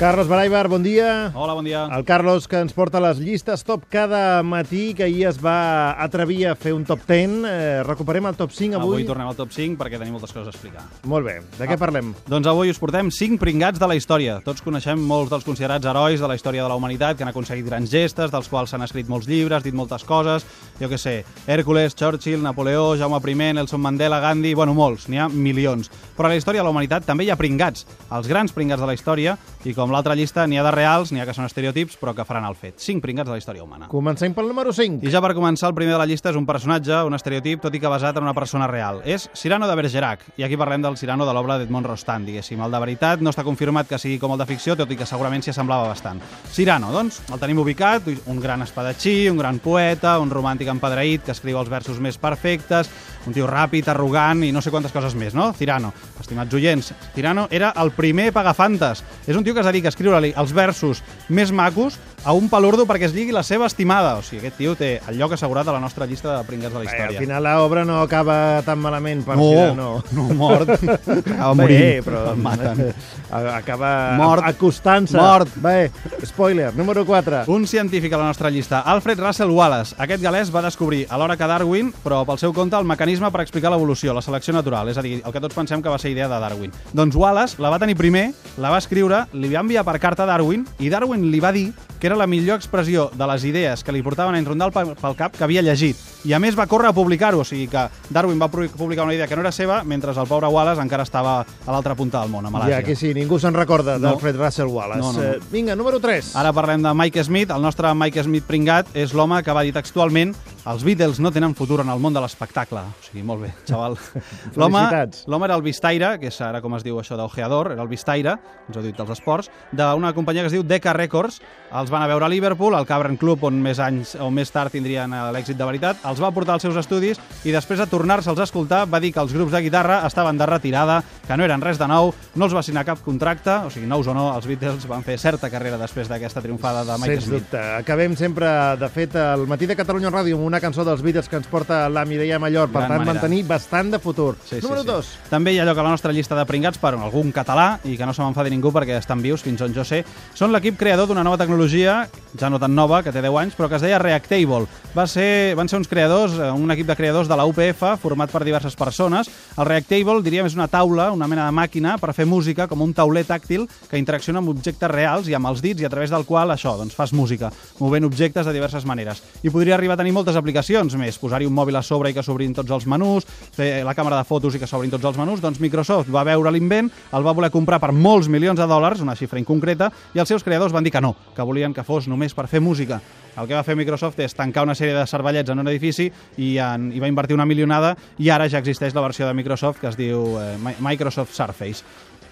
Carlos Baraibar, bon dia. Hola, bon dia. El Carlos, que ens porta les llistes top cada matí, que ahir es va atrevir a fer un top 10. Eh, recuperem el top 5 avui. Avui tornem al top 5 perquè tenim moltes coses a explicar. Molt bé. De què Ah. parlem? Doncs avui us portem 5 pringats de la història. Tots coneixem molts dels considerats herois de la història de la humanitat que han aconseguit grans gestes, dels quals s'han escrit molts llibres, dit moltes coses. Jo què sé, Hèrcules, Churchill, Napoleó, Jaume I, Nelson Mandela, Gandhi... Bueno, molts, n'hi ha milions. Però a la història de la humanitat també hi ha pringats, els grans pringats de la història, i com l'altra llista, n'hi ha de reals, n'hi ha que són estereotips, però que faran el fet. 5 pringats de la història humana. Comencem pel número 5. I ja per començar, el primer de la llista és un personatge, un estereotip, tot i que basat en una persona real. És Cyrano de Bergerac, i aquí parlem del Cyrano de l'obra d'Edmond Rostand, diguéssim. El de veritat no està confirmat que sigui com el de ficció, tot i que segurament s'hi assemblava bastant. Cyrano, doncs, el tenim ubicat, un gran espadatxí, un gran poeta, un romàntic empadreït que escriu els versos més perfectes, un tio ràpid, arrogant i no sé quantes coses més, no? Cyrano, estimats oients, Cyrano era el primer pagafantes. És un tio que es dedica a escriure-li els versos més macos a un palurdo perquè es lligui la seva estimada. O sigui, aquest tio té el lloc assegurat a la nostra llista de pringats de la Bé, història. al final l'obra no acaba tan malament per no, Cyrano. no, mort. Acaba Bé, morint. però El maten. acaba Mort. acostant-se. Mort. Bé, spoiler, número 4. Un científic a la nostra llista, Alfred Russel Wallace. Aquest galès va descobrir, alhora que Darwin, però pel seu compte, el mecanisme per explicar l'evolució, la selecció natural, és a dir, el que tots pensem que va ser idea de Darwin. Doncs Wallace la va tenir primer, la va escriure, li va enviar per carta a Darwin, i Darwin li va dir que era la millor expressió de les idees que li portaven a enrondar pel pel cap que havia llegit. I a més va córrer a publicar-ho, o sigui que Darwin va pu- publicar una idea que no era seva, mentre el pobre Wallace encara estava a l'altra punta del món, a Malàsia. Ja que sí, ningú se'n recorda No. d'Alfred Russel Wallace. No, no, no. Eh, Vinga, número 3. Ara parlem de Mike Smith. El nostre Mike Smith pringat és l'home que va dir textualment els Beatles no tenen futur en el món de l'espectacle. O sigui, molt bé, xaval. L'home Felicitats. l'home era el vistaire, que és ara com es diu això d'ojeador, era el vistaire, ens ho he dit dels esports, d'una companyia que es diu Decca Records. Els van a veure a Liverpool, al Cavern Club, on més anys o més tard tindrien eh, l'èxit de veritat. Els va portar als seus estudis i després de tornar-se'ls a escoltar va dir que els grups de guitarra estaven de retirada, que no eren res de nou, no els va signar cap contracte, o sigui, nous o no, els Beatles van fer certa carrera després d'aquesta triomfada de Mike Sens Smith. dubte. Acabem sempre, de fet, al matí de Catalunya Ràdio amb una cançó dels Beatles que ens porta la Mireia Mallor, per Gran tant, manera. mantenir bastant de futur. Sí, sí, Número sí. 2. També hi ha lloc a la nostra llista de pringats per algun català i que no se m'enfadi ningú perquè estan vius fins on jo sé. Són l'equip creador d'una nova tecnologia, ja no tan nova, que té 10 anys, però que es deia Reactable. Va ser, van ser uns creadors, eh, un equip de creadors de la UPF, format per diverses persones. El Reactable, diríem, és una taula, una mena de màquina per fer música, com un tauler tàctil que interacciona amb objectes reals i amb els dits i a través del qual, això, doncs fas música, movent objectes de diverses maneres. I podria arribar a tenir moltes aplicacions més, posar-hi un mòbil a sobre i que s'obrin tots els menús, fer la càmera de fotos i que s'obrin tots els menús, doncs Microsoft va veure l'invent, el va voler comprar per molts milions de dòlars, una xifra inconcreta, i els seus creadors van dir que no, que volien que fos només per fer música. El que va fer Microsoft és tancar una sèrie de cervellets en un edifici i, en, i va invertir una milionada i ara ja existeix la versió de Microsoft que es diu eh, Mi- Microsoft Surface.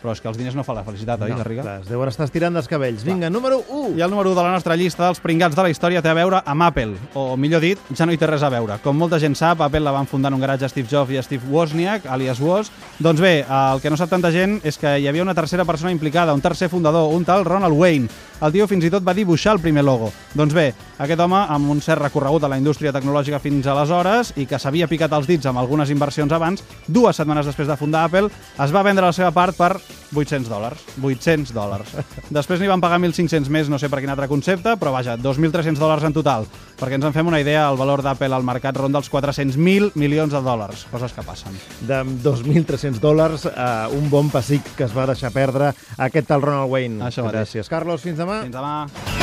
Però és que els diners no fan la felicitat, oi, Garriga? clar, es deuen estar estirant dels cabells. Vinga, número 1. I el número 1 de la nostra llista dels pringats de la història té a veure amb Apple, o millor dit, ja no hi té res a veure. Com molta gent sap, Apple la van fundar en un garatge Steve Jobs i Steve Wozniak, alias Woz. Doncs bé, el que no sap tanta gent és que hi havia una tercera persona implicada, un tercer fundador, un tal Ronald Wayne. El tio fins i tot va dibuixar el primer logo. Doncs bé, aquest home, amb un cert recorregut a la indústria tecnològica fins aleshores i que s'havia picat els dits amb algunes inversions abans, dues setmanes després de fundar Apple, es va vendre la seva part per 800 dòlars. 800 dòlars. Després n'hi van pagar 1.500 més, no sé per quin altre concepte, però vaja, 2.300 dòlars en total. Perquè ens en fem una idea, el valor d'Apple al mercat ronda els 400.000 milions de dòlars. Coses que passen. De 2.300 dòlars a un bon pessic que es va deixar perdre aquest tal Ronald Wayne. Això mateix. Gràcies, Carlos. Fins demà. Fins demà.